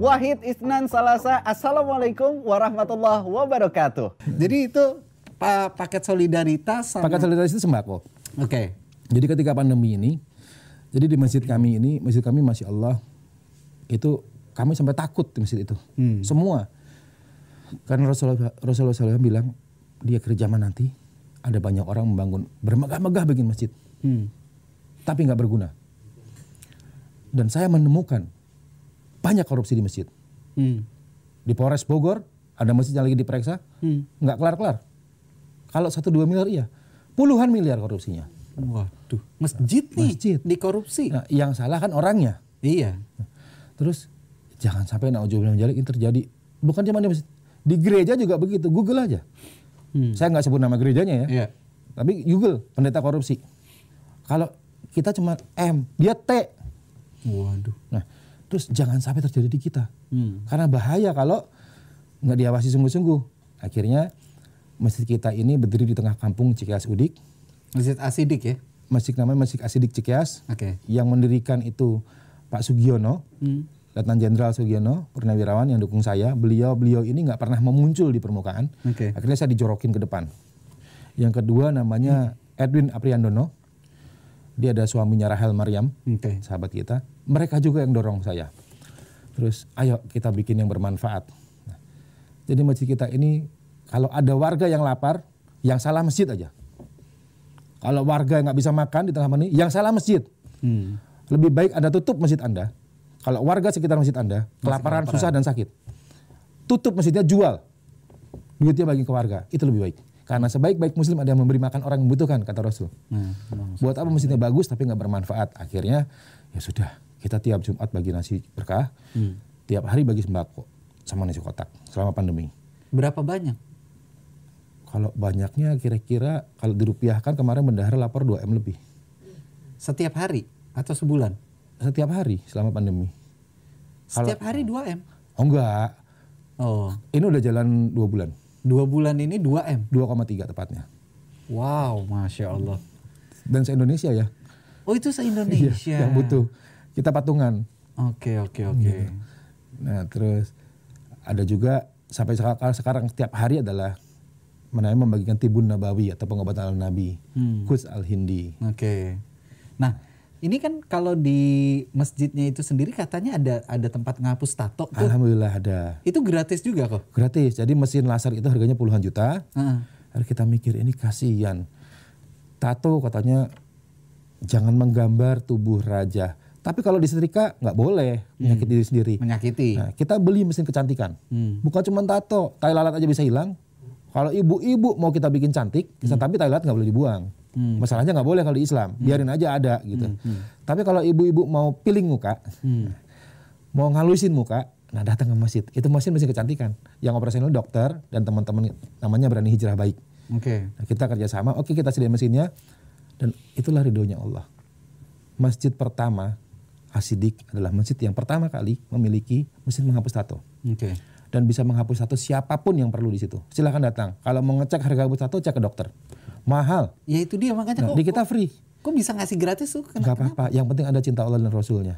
Wahid Isnan Salasa. Assalamualaikum warahmatullahi wabarakatuh. Jadi itu pa- paket solidaritas sama Paket solidaritas itu sembako. Oke. Jadi ketika pandemi ini, jadi di masjid kami ini, masjid kami masya Allah itu kami sampai takut di masjid itu, semua. Karena Rasulullah Rasulullah SAW bilang di akhir zaman nanti ada banyak orang membangun bermegah-megah bikin masjid, Hmm. tapi nggak berguna. Dan saya menemukan banyak korupsi di masjid. Hmm. Di Polres Bogor ada masjid yang lagi diperiksa, Hmm. nggak kelar-kelar. Kalau satu dua miliar iya, puluhan miliar korupsinya. Waduh, masjid nih Masjid. dikorupsi. Nah, yang salah kan orangnya. Iya. Terus jangan sampai nauzubillah min dzalik ini terjadi. Bukan cuma di masjid, di gereja juga begitu. Google aja. Hmm. Saya nggak sebut nama gerejanya ya. Iya. Tapi Google pendeta korupsi. Kalau kita cuma M, dia T. Waduh. Nah, terus jangan sampai terjadi di kita. Hmm. Karena bahaya kalau nggak diawasi sungguh-sungguh. Akhirnya masjid kita ini berdiri di tengah kampung Cikeas Udik. Masjid Asidik ya. Masjid namanya Masjid Asidik Cikeas. Oke. Yang mendirikan itu Pak Sugiono. Hmm. Letnan Jenderal Sugiono, purnawirawan yang dukung saya, beliau beliau ini nggak pernah memuncul di permukaan. Oke. Akhirnya saya dijorokin ke depan. Yang kedua namanya Edwin Apriandono. Dia ada suaminya Rahel Maryam, Oke. sahabat kita. Mereka juga yang dorong saya. Terus, ayo kita bikin yang bermanfaat. Nah, jadi masjid kita ini kalau ada warga yang lapar, yang salah masjid aja. Kalau warga yang nggak bisa makan di tengah pandemi, yang salah masjid. Hmm. Lebih baik Anda tutup masjid Anda. Kalau warga sekitar masjid Anda kelaparan, susah dan sakit. Tutup masjidnya jual. Duitnya bagi ke warga. Itu lebih baik. Karena sebaik-baik muslim ada yang memberi makan orang yang membutuhkan kata Rasul. Nah. Buat apa masjidnya bagus tapi nggak bermanfaat. Akhirnya ya sudah kita tiap Jumat bagi nasi berkah. Tiap hari bagi sembako sama nasi kotak selama pandemi. Berapa banyak? Kalau banyaknya kira-kira kalau dirupiahkan kemarin bendahara lapor 2M lebih. Setiap hari atau sebulan? Setiap hari selama pandemi. Setiap hari 2 M. Oh enggak, Oh, ini udah jalan dua bulan. dua bulan ini 2 M. 2,3 tepatnya. Wow, masya Allah. Dan se-Indonesia ya. Oh itu se Indonesia. Iya, yang butuh. Kita patungan. Oke oke oke. Nah, terus ada juga sampai sekarang, sekarang setiap hari adalah menamai membagikan tibun nabawi atau pengobatan al nabi, Hmm. kus al hindi. Oke. Nah, ini kan kalau di masjidnya itu sendiri katanya ada ada tempat ngapus tato tuh. Alhamdulillah ada. Itu gratis juga kok. Gratis. Jadi mesin laser itu harganya puluhan juta. Heeh. Lalu kita mikir ini kasihan. Tato katanya jangan menggambar tubuh raja. Tapi kalau disetrika nggak boleh menyakiti diri sendiri. Menyakiti. Nah, kita beli mesin kecantikan. Hmm. Bukan cuma tato, tai lalat aja bisa hilang. Kalau ibu-ibu mau kita bikin cantik, bisa tapi tai lalat nggak boleh dibuang. Masalahnya nggak boleh kalau di Islam, biarin aja ada gitu. Tapi kalau ibu-ibu mau peeling muka, Hmm. mau ngalusin muka, nah datang ke masjid. Itu mesin mesin kecantikan. Yang operasional dokter dan teman-teman namanya berani hijrah baik. Oke. Nah, kita kerjasama, oke kita sediain mesinnya, dan itulah ridhonya Allah. Masjid pertama Asidik adalah masjid yang pertama kali memiliki mesin menghapus tato Oke. dan bisa menghapus tato siapa pun yang perlu di situ. Silahkan datang. Kalau mau ngecek harga hapus tato, cek ke dokter. Mahal. Ya itu dia makanya Nah, kok, di kita free. kok bisa ngasih gratis tuh? Kenapa? Gak apa-apa. Yang penting ada cinta Allah dan Rasulnya.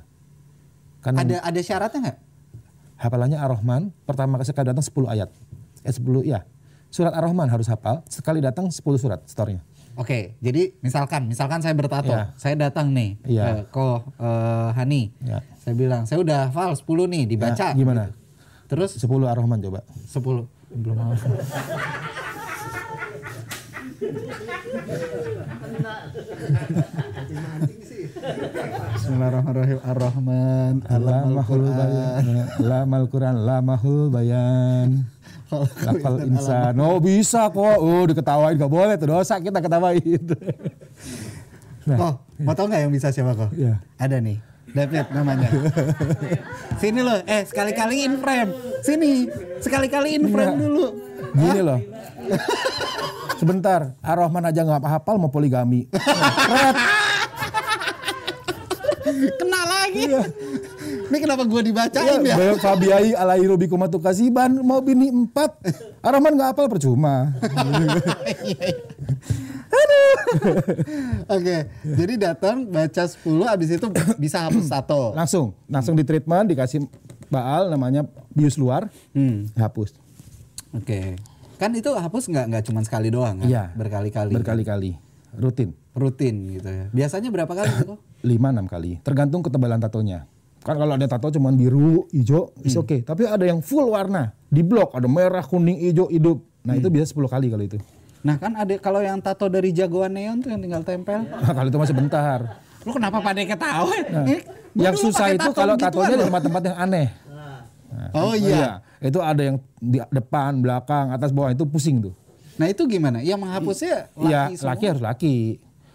Karena Ada ada syaratnya nggak? hafalannya Ar-Rahman, pertama kali sekali datang 10 ayat. Eh 10 ya. Surat Ar-Rahman harus hafal, sekali datang 10 surat storenya. Oke, jadi misalkan, misalkan saya bertato, Ya. saya datang nih Iya. ke ko eh, Hani, Ya. saya bilang saya udah hafal 10 nih dibaca. Ya, gimana? gitu. Terus 10 Ar-Rahman coba. 10 belum hafal. Bismillahirrahmanirrahim. Ar-Rahman, bayan. Lamal Quran, lamahul bayan. Lafal insan. Oh bisa kok. Oh diketawain gak boleh tuh dosa kita ketawain. Oh, mau tau nggak yang bisa siapa kok? Iya. Ada nih, David namanya. Sini loh, eh sekali-kali in frame. Sini, sekali-kali in frame Iya. dulu. Gini loh. Sebentar, Ar-Rahman aja nggak hafal mau poligami. Red. Kena lagi. Ini kenapa gua Iya, dibacain ya? Bayar Fabiai alairu bikumatu kasiban mau bini empat. Ar-Rahman nggak hafal percuma. Oke, jadi datang baca 10 abis itu bisa hapus tato. Langsung, langsung di treatment dikasih baal namanya bius luar, Hmm. hapus. Oke. Kan itu hapus nggak nggak cuma sekali doang kan? Iya. Berkali-kali. Berkali-kali, rutin. Rutin gitu ya. Biasanya berapa kali itu? 5-6 kali, tergantung ketebalan tatonya. Kan kalau ada tato cuman biru, hijau, is Hmm. oke. Tapi ada yang full warna, di blok ada merah, kuning, hijau, hidup. Nah Hmm. itu biasa 10 kali kalau itu. Nah kan ada kalau yang tato dari jagoan neon tuh yang tinggal tempel. Nah, kalau itu masih bentar. Lu kenapa pada ketawa? Nah, Eh, yang susah itu tato kalau gituan tatonya di tempat-tempat yang aneh. Oh iya. Itu ada yang di depan, belakang, atas, bawah itu pusing tuh. Nah itu gimana? Yang menghapusnya laki Iya, semua? laki harus laki.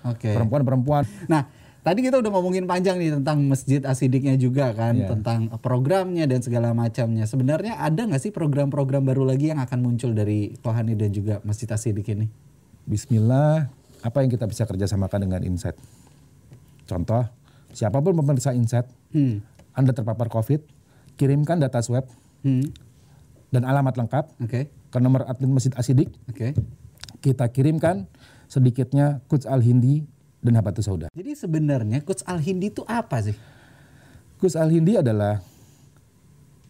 Oke. Perempuan perempuan. Nah, tadi kita udah ngomongin panjang nih tentang Masjid Asidiknya juga kan, Iya. tentang programnya dan segala macamnya. Sebenarnya ada nggak sih program-program baru lagi yang akan muncul dari Tohani dan juga Masjid Asidik ini? Bismillah, apa yang kita bisa kerjasamakan dengan Insight? Contoh, siapa pun pemeriksa Insight, Hmm. Anda terpapar COVID, kirimkan data swab Hmm. dan alamat lengkap Oke. ke nomor admin Masjid Asidik. Oke. Kita kirimkan sedikitnya Quds Al-Hindi dan Habatus Sauda. Jadi sebenarnya Coach Al Hindi itu apa sih? Quds Al-Hindi adalah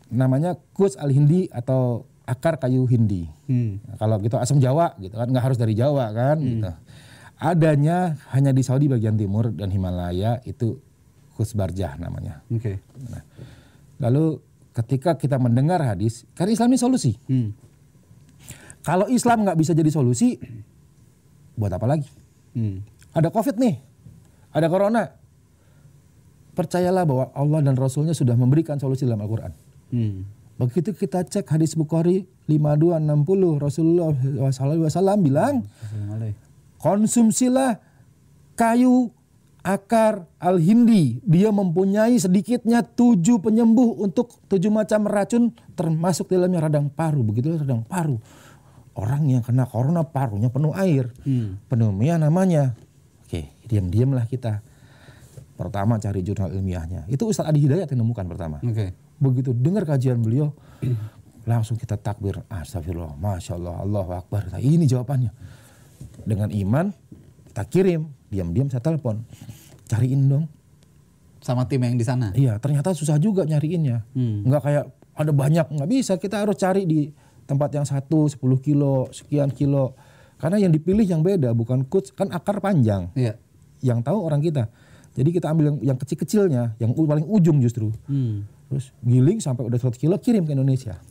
namanya Quds Al-Hindi atau akar kayu Hindi. Hmm. Nah, kalau gitu asam Jawa gitu kan nggak harus dari Jawa kan gitu. Adanya hanya di Saudi bagian timur dan Himalaya itu Quds Barjah namanya. Oke. Nah, lalu ketika kita mendengar hadis, kan Islam ini solusi. Hmm. Kalau Islam nggak bisa jadi solusi, buat apa lagi? Hmm. Ada COVID nih, ada Corona. Percayalah bahwa Allah dan Rasulnya sudah memberikan solusi dalam Al-Quran. Hmm. Begitu kita cek hadis Bukhari 5260 Rasulullah SAW bilang konsumsilah kayu akar al-hindi. Dia mempunyai sedikitnya tujuh penyembuh untuk tujuh macam racun termasuk dalamnya radang paru. Begitulah radang paru. Orang yang kena corona parunya penuh air. Hmm. Pneumonia namanya. Oke, diam-diamlah kita. Pertama cari jurnal ilmiahnya. Itu Ustadz Adi Hidayat yang nemukan pertama. Oke. Begitu dengar kajian beliau, langsung kita takbir. Astagfirullah, Masya Allah, Allahu Akbar. Nah, ini jawabannya. Dengan iman, kita kirim. Diam-diam saya telepon. Cariin dong. Sama tim yang di sana. Iya, ternyata susah juga nyariinnya. Hmm. Nggak kayak ada banyak, nggak bisa. Kita harus cari di tempat yang satu, 10 kilo, sekian kilo. Karena yang dipilih yang beda, bukan coach. Kan akar panjang. Iya. Yang tahu orang kita. Jadi kita ambil yang, yang kecil-kecilnya, yang paling ujung justru. Hmm. Terus giling sampai udah 100 kilo kirim ke Indonesia.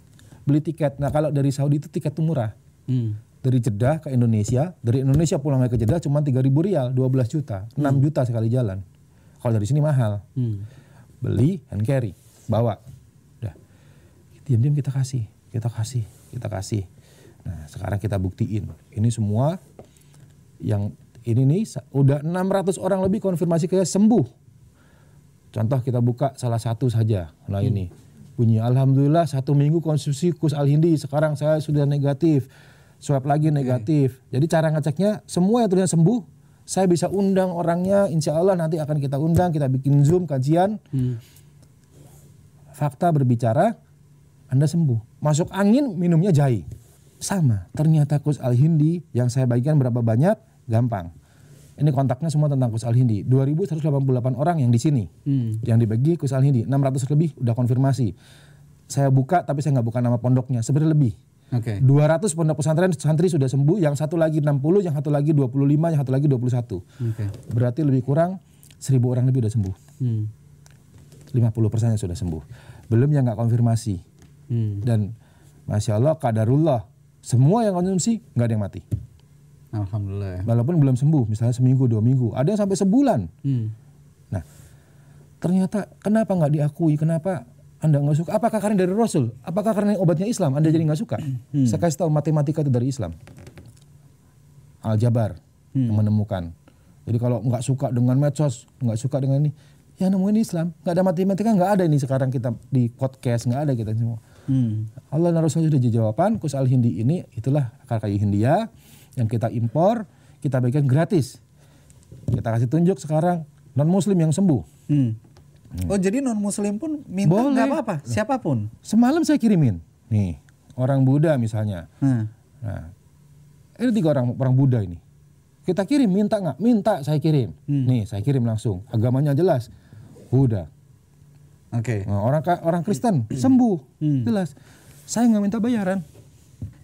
Beli tiket. Nah kalau dari Saudi itu tiket tuh murah. Hmm. Dari Jeddah ke Indonesia, dari Indonesia pulang lagi ke Jeddah cuma 3000 rial, 12 juta, 6 juta sekali jalan. Kalau dari sini mahal. Hmm. Beli hand carry, bawa. Udah. Diam-diam kita kasih, kita kasih, kita kasih. Nah, sekarang kita buktiin. Ini semua yang ini nih udah 600 orang lebih konfirmasi kayak sembuh. Contoh kita buka salah satu saja. Nah ini bunyi Alhamdulillah satu minggu konsumsi kus al hindi sekarang saya sudah negatif. Swab lagi negatif. Jadi cara ngeceknya semua yang terlihat sembuh saya bisa undang orangnya insya Allah nanti akan kita undang kita bikin zoom kajian Hmm. fakta berbicara Anda sembuh. Masuk angin minumnya jahe. Sama. Ternyata kus al hindi yang saya bagikan berapa banyak gampang. Ini kontaknya semua tentang kus al hindi. 2188 orang yang di sini. Hmm. Yang dibagi kus al hindi. 600 lebih udah konfirmasi. Saya buka tapi saya nggak buka nama pondoknya. Sebenarnya lebih. Oke. 200 pondok pesantren santri sudah sembuh, yang satu lagi 60, yang satu lagi 25, yang satu lagi 21. Oke. Berarti lebih kurang 1000 orang lebih udah sembuh. Hmm. 50 persennya sudah sembuh. Belum yang nggak konfirmasi. Hmm. Dan Masya Allah, kadarullah. Semua yang konsumsi nggak ada yang mati. Alhamdulillah. ya. Walaupun belum sembuh, misalnya seminggu, dua minggu. Ada yang sampai sebulan. Hmm. Nah, ternyata kenapa nggak diakui? Kenapa anda nggak suka? Apakah karena dari Rasul? Apakah karena obatnya Islam? Anda jadi nggak suka? Saya kasih tahu matematika itu dari Islam. Aljabar yang menemukan. Jadi kalau nggak suka dengan medsos, nggak suka dengan ini, ya nemuin Islam. Nggak ada matematika, nggak ada ini sekarang kita di podcast, nggak ada kita semua. Hmm. Allah dan Rasul sudah jawaban, kus al hindi ini itulah akar kayu Hindia yang kita impor, kita bagikan gratis. Kita kasih tunjuk sekarang non muslim yang sembuh. Hmm. Oh jadi non muslim pun minta nggak apa-apa siapa pun. Semalam saya kirimin, nih orang Buddha misalnya. Hmm. Nah, ini tiga orang orang Buddha ini. Kita kirim, minta nggak? Minta saya kirim. Nih saya kirim langsung. Agamanya jelas, Buddha. Oke. Nah, orang orang Kristen sembuh, jelas. Saya nggak minta bayaran.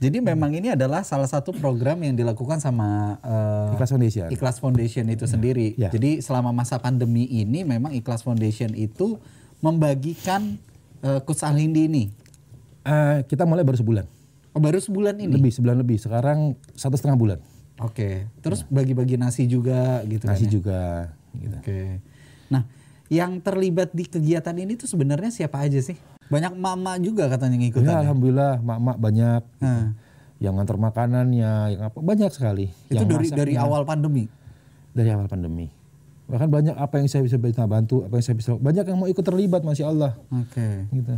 Jadi memang ini adalah salah satu program yang dilakukan sama eh, Ikhlas Foundation. Ikhlas Foundation itu sendiri. Ya. Jadi selama masa pandemi ini memang Ikhlas Foundation itu membagikan uh, Coach Alhindi ini. Eh, kita mulai baru sebulan, Oh, baru sebulan ini. lebih sebulan lebih. Sekarang satu setengah bulan. Oke. Terus bagi-bagi nasi juga gitu kan Nasi ya? juga. Gitu. Oke. Nah, yang terlibat di kegiatan ini tuh sebenarnya siapa aja sih? Banyak mama juga katanya yang ikutan. Ya, ya? alhamdulillah, mak-mak banyak. gitu. Nah, Yang ngantar makanannya, yang apa banyak sekali. itu yang dari dari awal pandemi. dari awal pandemi. Bahkan banyak apa yang saya bisa bantu, apa yang saya bisa banyak yang mau ikut terlibat, masya Allah. Oke. Gitu.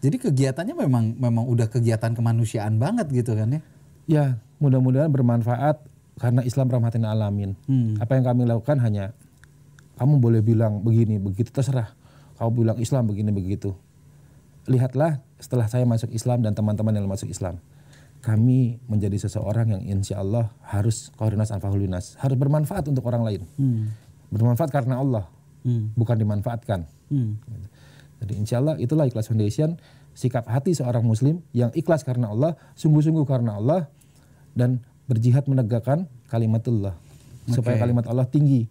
Jadi kegiatannya memang memang udah kegiatan kemanusiaan banget gitu kan ya? Ya, mudah-mudahan bermanfaat karena Islam rahmatin alamin. Hmm. Apa yang kami lakukan hanya kamu boleh bilang begini, begitu terserah. Kamu bilang Islam begini begitu. Lihatlah setelah saya masuk Islam dan teman-teman yang masuk Islam. Kami menjadi seseorang yang insya Allah harus koordinasi anfahulinas. Harus bermanfaat untuk orang lain. Bermanfaat karena Allah. Hmm. Bukan dimanfaatkan. Hmm. Jadi insya Allah itulah Ikhlas Foundation. Sikap hati seorang muslim yang ikhlas karena Allah. Sungguh-sungguh karena Allah. Dan berjihad menegakkan kalimatullah. Supaya Oke. kalimat Allah tinggi.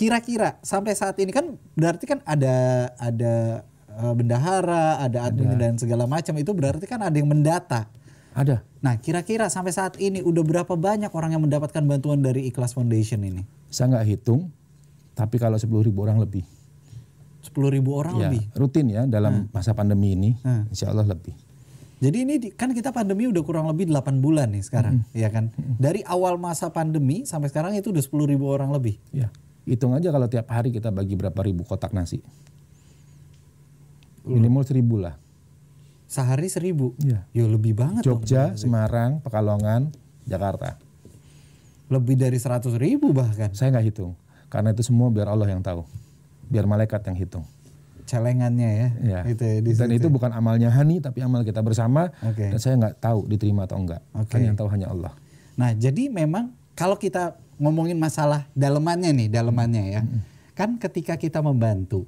Kira-kira sampai saat ini kan berarti kan ada ada eh, bendahara, ada admin dan segala macam itu berarti kan ada yang mendata. Ada. Nah, kira-kira sampai saat ini udah berapa banyak orang yang mendapatkan bantuan dari Ikhlas Foundation ini? Saya nggak hitung. Tapi kalau 10 ribu orang lebih. 10 ribu orang Ya, lebih. rutin ya dalam masa pandemi ini. Hmm. Insya Allah lebih. Jadi ini di- kan kita pandemi udah kurang lebih 8 bulan nih sekarang, ya kan? Dari awal masa pandemi sampai sekarang itu udah 10 ribu orang lebih. Ya. Hitung aja kalau tiap hari kita bagi berapa ribu kotak nasi. Minimal seribu lah. Sehari seribu. Iya. Ya lebih banget dong. Jogja, Semarang, Pekalongan, Jakarta. Lebih dari 100 ribu bahkan. Saya nggak hitung. Karena itu semua biar Allah yang tahu. Biar malaikat yang hitung. Celengannya ya. Ya. Itu ya, di Dan situ. itu bukan amalnya Hani, tapi amal kita bersama. Oke. Dan saya nggak tahu diterima atau enggak. Oke. Kan yang tahu hanya Allah. Nah, jadi memang kalau kita ngomongin masalah dalemannya nih, dalemannya ya. Kan ketika kita membantu,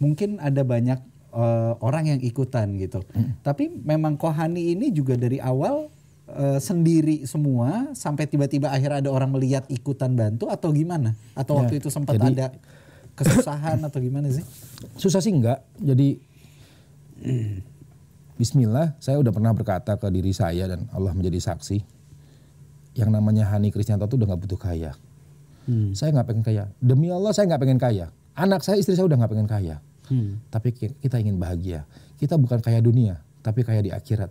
mungkin ada banyak eh, orang yang ikutan gitu. Tapi memang Kohani ini juga dari awal eh, sendiri semua sampai tiba-tiba akhir ada orang melihat ikutan bantu atau gimana? Atau Ya, waktu itu sempat jadi- ada kesusahan atau gimana sih? Susah sih enggak. Jadi Bismillah, saya udah pernah berkata ke diri saya dan Allah menjadi saksi. Yang namanya Hani Krisnanto tuh udah nggak butuh kaya. Saya nggak pengen kaya. Demi Allah saya nggak pengen kaya. Anak saya, istri saya udah nggak pengen kaya. Hmm. Tapi ki- kita ingin bahagia. Kita bukan kaya dunia, tapi kaya di akhirat.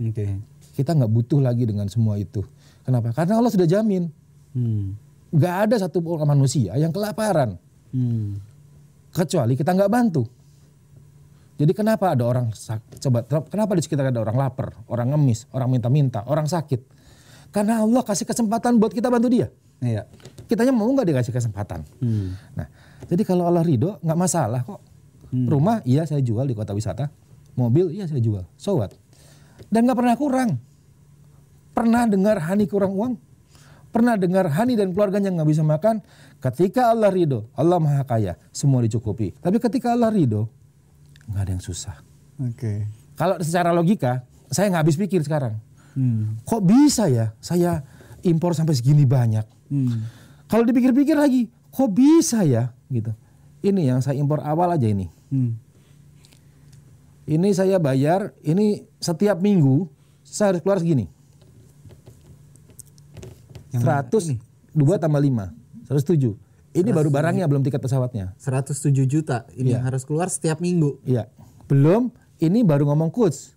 Oke. Kita nggak butuh lagi dengan semua itu. Kenapa? Karena Allah sudah jamin. Hmm. Ada satu orang manusia yang kelaparan. Hmm. kecuali kita nggak bantu. Jadi kenapa ada orang coba kenapa di sekitar ada orang lapar, orang ngemis, orang minta-minta, orang sakit? Karena Allah kasih kesempatan buat kita bantu dia. Iya. Kitanya mau nggak dikasih kesempatan? Hmm. Nah, jadi kalau Allah ridho nggak masalah kok. Rumah iya saya jual di kota wisata, mobil iya saya jual, so what? Dan nggak pernah kurang. Pernah dengar Hani kurang uang? Pernah dengar Hani dan keluarganya nggak bisa makan? Ketika Allah ridho, Allah maha kaya, semua dicukupi. Tapi ketika Allah ridho, nggak ada yang susah. Oke. Kalau secara logika, saya nggak habis pikir sekarang. Hmm. Kok bisa ya saya impor sampai segini banyak? Hmm. Kalau dipikir-pikir lagi, kok bisa ya gitu. Ini yang saya impor awal aja ini. Hmm. Ini saya bayar, ini setiap minggu saya harus keluar segini. Yang mana? 100, 2 tambah 5, 107. Ini baru barangnya, belum tiket pesawatnya. 107 juta ini Iya. harus keluar setiap minggu. Iya. Belum, ini baru ngomong coach.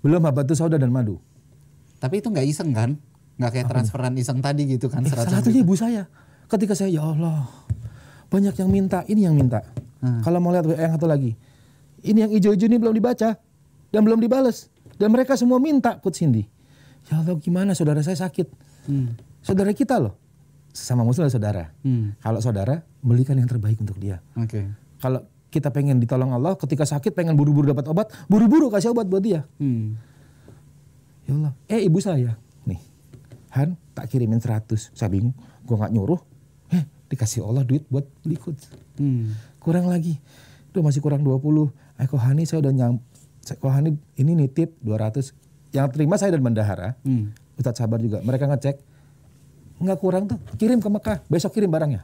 Belum habatus sauda dan madu. Tapi itu nggak iseng kan? Nggak kayak transferan iseng tadi gitu kan? Eh, 100 salah satunya ibu saya. Ketika saya, ya Allah, banyak yang minta, ini yang minta. Hmm. Kalau mau lihat WA yang satu lagi, ini yang hijau-hijau ini belum dibaca dan belum dibales. Dan mereka semua minta coach Cindy. Ya Allah gimana saudara saya sakit. Hmm. Saudara kita loh. Sesama muslim saudara. Hmm. Kalau saudara, belikan yang terbaik untuk dia. Oke. Kalau kita pengen ditolong Allah, ketika sakit pengen buru-buru dapat obat, buru-buru kasih obat buat dia. Hmm. Ya Allah, eh ibu saya, nih, Han tak kirimin 100. Saya bingung, gua nggak nyuruh. Eh, dikasih Allah duit buat beli coach. Hmm. Kurang lagi. Duh masih kurang 20. Eh Kohani saya udah nyam, saya- Kohani ini nitip 200. Yang terima saya dan bendahara. Hmm. Ustadz Sabar juga. Mereka ngecek. Nggak kurang tuh. Kirim ke Mekah. Besok kirim barangnya.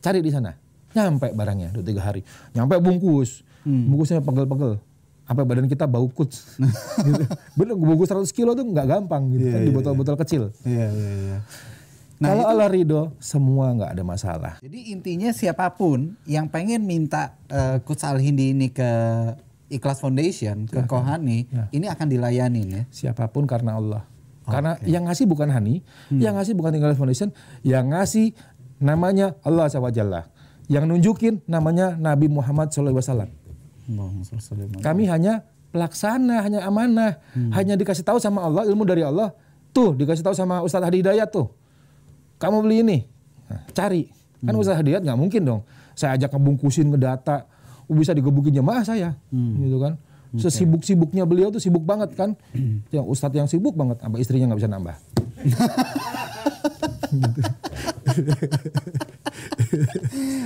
Cari di sana. Nyampe barangnya. Dua tiga hari. Nyampe bungkus. Hmm. Bungkusnya pegel-pegel. Sampai badan kita bau kuts. gitu. Bener bungkus 100 kilo tuh nggak gampang gitu kan. Di botol-botol kecil. Iya, iya, iya. Kalau Allah ridho, semua nggak ada masalah. Jadi intinya siapa pun yang pengen minta uh, Coach Al Hindi ini ke Ikhlas Foundation, ke Kohani, ini akan dilayanin ya. Siapa pun karena Allah. Karena yang ngasih bukan Hani, yang ngasih bukan Tinggal Foundation, yang ngasih namanya Allah SWT. Yang nunjukin namanya Nabi Muhammad SAW. Kami hanya pelaksana, hanya amanah, hanya dikasih tahu sama Allah ilmu dari Allah. Tuh dikasih tahu sama Ustadz Hadi Hidayat tuh. Kamu beli ini, Nah, cari. Kan Ustadz Hadi Hidayat nggak mungkin dong. Saya ajak ngebungkusin ngedata, bisa digebukin jemaah saya, gitu kan. Sesibuk-sibuknya beliau tuh sibuk banget kan. Yang Ustadz yang sibuk banget, sampai istrinya nggak bisa nambah.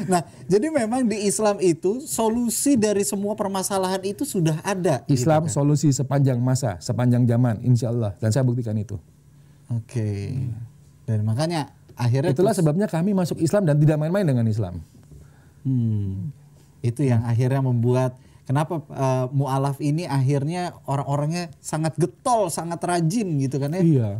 Nah, jadi memang di Islam itu solusi dari semua permasalahan itu sudah ada. gitu Islam kan? solusi sepanjang masa, sepanjang zaman, insya Allah. Dan saya buktikan itu. Oke. Dan makanya akhirnya Itulah sebabnya kami masuk Islam dan tidak main-main dengan Islam. Hmm. Itu yang akhirnya membuat kenapa uh, mualaf ini akhirnya orang-orangnya sangat getol, sangat rajin gitu kan ya. Iya.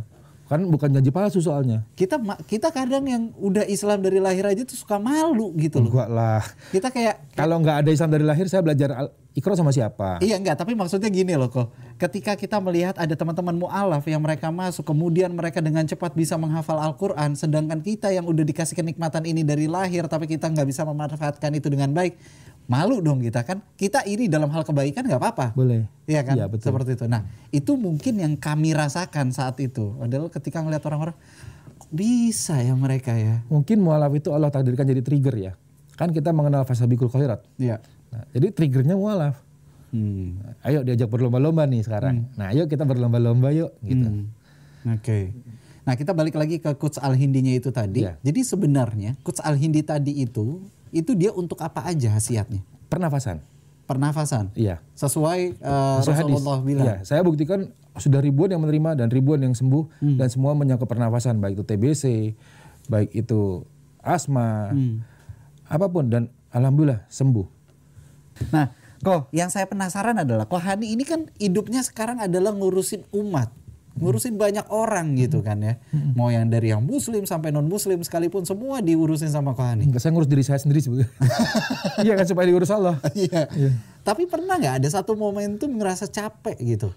Kan bukan janji palsu soalnya. Kita kita kadang yang udah Islam dari lahir aja tuh suka malu gitu loh. Enggak lah. Kita kayak Kalau nggak ada Islam dari lahir, saya belajar al- ikro sama siapa? Iya enggak, tapi maksudnya gini loh kok. Ketika kita melihat ada teman-teman mu'alaf yang mereka masuk, kemudian mereka dengan cepat bisa menghafal Al-Quran, sedangkan kita yang udah dikasih kenikmatan ini dari lahir, tapi kita nggak bisa memanfaatkan itu dengan baik, malu dong kita kan. Kita iri dalam hal kebaikan nggak apa-apa. Boleh. Iya kan? Iya, betul. Seperti itu. Nah, itu mungkin yang kami rasakan saat itu. Adalah ketika ngeliat orang-orang, bisa ya mereka ya? Mungkin mualaf itu Allah takdirkan jadi trigger ya. Kan kita mengenal fasabikul khairat. Iya. Nah, jadi triggernya mualaf. Hmm. Ayo diajak berlomba-lomba nih sekarang. Nah, ayo kita berlomba-lomba yuk gitu. Hmm. Oke. Nah kita balik lagi ke Coach Al Hindinya itu tadi. Iya. Jadi sebenarnya Coach Al Hindi tadi itu itu dia untuk apa aja khasiatnya? Pernafasan. Pernafasan. Iya. Sesuai uh, Sesuai hadis. Rasulullah bilang. Iya, saya buktikan sudah ribuan yang menerima dan ribuan yang sembuh Hmm. dan semua menyangkut pernafasan baik itu TBC, baik itu asma, Hmm. apa pun dan alhamdulillah sembuh. Nah, kok yang saya penasaran adalah kok Hani ini kan hidupnya sekarang adalah ngurusin umat. Ngurusin banyak orang gitu kan ya. Mau yang dari yang muslim sampai non muslim sekalipun semua diurusin sama kok Hani. Enggak, saya ngurus diri saya sendiri sebetulnya. iya kan supaya diurus Allah. Iya. Tapi pernah nggak ada satu momentum ngerasa capek gitu?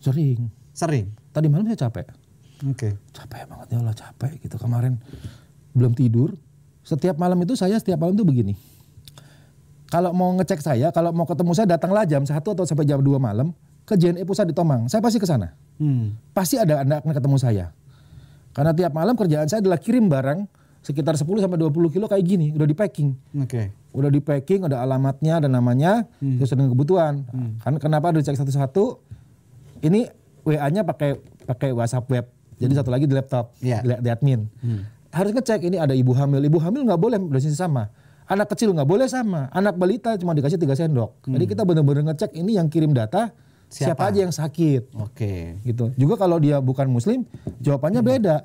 Sering. Sering. Tadi malam saya capek. Oke. Capek banget ya Allah capek gitu kemarin belum tidur. Setiap malam itu saya setiap malam tuh begini. Kalau mau ngecek saya, kalau mau ketemu saya datanglah jam 1 atau sampai jam 2 malam ke JNE Pusat di Tomang. Saya pasti ke sana. Hmm. Pasti ada anda akan ketemu saya. Karena tiap malam kerjaan saya adalah kirim barang sekitar 10 sampai 20 kilo kayak gini, udah di packing. Oke. Udah di packing, ada alamatnya, ada namanya, sesuai dengan kebutuhan. Kan kenapa harus dicek satu-satu? Ini WA-nya pakai pakai WhatsApp web. Jadi satu lagi di laptop, Iya. di, di admin. Harus ngecek ini ada ibu hamil. Ibu hamil nggak boleh dosisnya sama. Anak kecil nggak boleh sama. Anak balita cuma dikasih tiga sendok. Jadi kita benar-benar ngecek ini yang kirim data siapa, Siapa? aja yang sakit Oke. gitu. Juga kalau dia bukan muslim, jawabannya beda.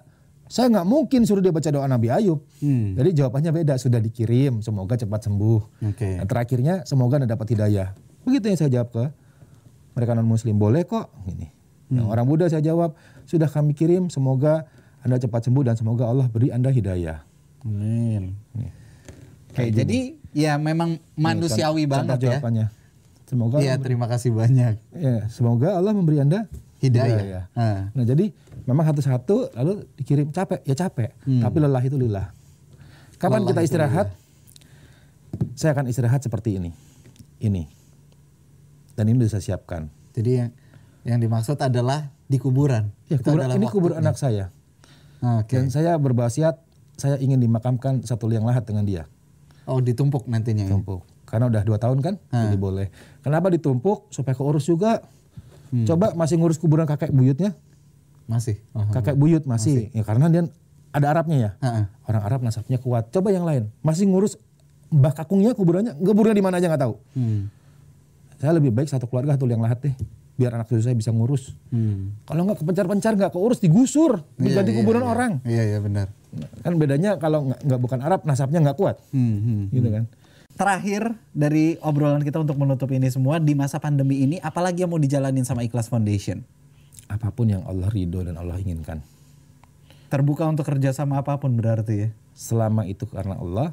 Saya nggak mungkin suruh dia baca doa Nabi Ayub. Hmm. Jadi jawabannya beda, sudah dikirim, semoga cepat sembuh. Oke. Dan terakhirnya semoga anda dapat hidayah. Begitu yang saya jawab ke mereka non muslim, boleh kok. Ini. Yang orang Buddha saya jawab, sudah kami kirim, semoga anda cepat sembuh dan semoga Allah beri anda hidayah. Amin. Oke, jadi ya memang manusiawi banget ya. jawabannya. Semoga Iya, terima kasih banyak. ya, semoga Allah memberi anda Hidayah. Ah. Nah jadi memang satu-satu lalu dikirim capek ya capek, tapi lelah itu lillah. Kapan Lelah kita istirahat? Saya akan istirahat seperti ini, ini, dan ini sudah saya siapkan. Jadi yang yang dimaksud adalah di kuburan. Ya, Itu kubur, adalah ini kubur anak saya, Oke. dan saya berwasiat saya ingin dimakamkan satu liang lahat dengan dia, Oh, ditumpuk nantinya ya. Karena udah dua tahun kan, jadi boleh. Kenapa ditumpuk? Supaya keurus juga. Coba masih ngurus kuburan kakek buyutnya, Masih. Oh. kakek buyut masih. Ya karena dia ada Arabnya ya. Heeh. Orang Arab nasabnya kuat. Coba yang lain masih ngurus mbah kakungnya kuburannya kuburannya di mana aja nggak tahu. Hmm. Saya lebih baik satu keluarga satu liang lahat deh biar anak cucu saya bisa ngurus. Hmm. Kalau nggak kepencar-pencar nggak keurus digusur, diganti Iya, kuburan iya, orang. Iya iya benar. Kan bedanya kalau nggak bukan Arab nasabnya nggak kuat, Hmm, hmm. gitu kan. Terakhir dari obrolan kita untuk menutup ini semua di masa pandemi ini apalagi yang mau dijalanin sama Ikhlas Foundation? Apa pun yang Allah ridho dan Allah inginkan, Terbuka untuk kerjasama apa pun berarti ya. selama itu karena Allah,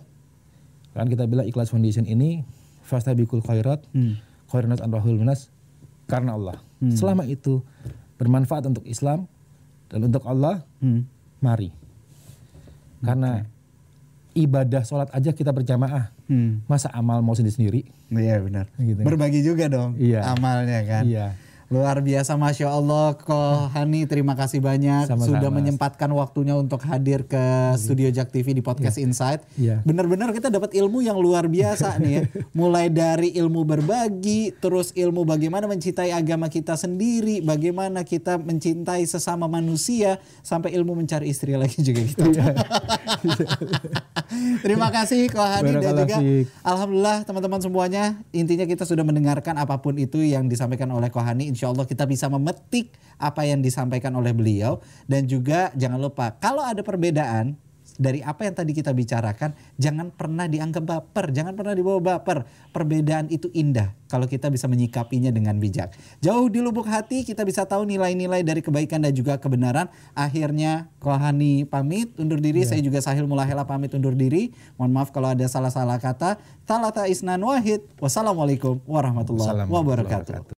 kan kita bilang Ikhlas Foundation ini fastabikul khairat, Hmm. khairunas anrahul minas karena Allah. Selama itu bermanfaat untuk Islam dan untuk Allah, Hmm. mari. Karena ibadah sholat aja kita berjamaah, Hmm. masa amal mau sendiri-sendiri? Iya benar. Gitu. Berbagi juga dong Iya. amalnya kan. Iya. Luar biasa Masya Allah Ko Hani terima kasih banyak Sama-sama. Sudah menyempatkan waktunya untuk hadir ke Studio Jak TV di Podcast Insight Iya. Benar-benar kita dapat ilmu yang luar biasa nih ya Mulai dari ilmu berbagi Terus ilmu bagaimana mencintai agama kita sendiri Bagaimana kita mencintai sesama manusia Sampai ilmu mencari istri lagi juga kita Terima kasih Ko Hani dan juga. Alhamdulillah teman-teman semuanya intinya kita sudah mendengarkan apa pun itu yang disampaikan oleh Kohani. Insya Allah kita bisa memetik apa yang disampaikan oleh beliau dan juga jangan lupa kalau ada perbedaan dari apa yang tadi kita bicarakan jangan pernah dianggap baper, jangan pernah dibawa baper. Perbedaan itu indah kalau kita bisa menyikapinya dengan bijak. Jauh di lubuk hati kita bisa tahu nilai-nilai dari kebaikan dan juga kebenaran. Akhirnya Kohani pamit undur diri, saya juga Sahil Mulahela pamit undur diri. Mohon maaf kalau ada salah-salah kata. Talata isnan wahid. Wassalamualaikum warahmatullahi wabarakatuh.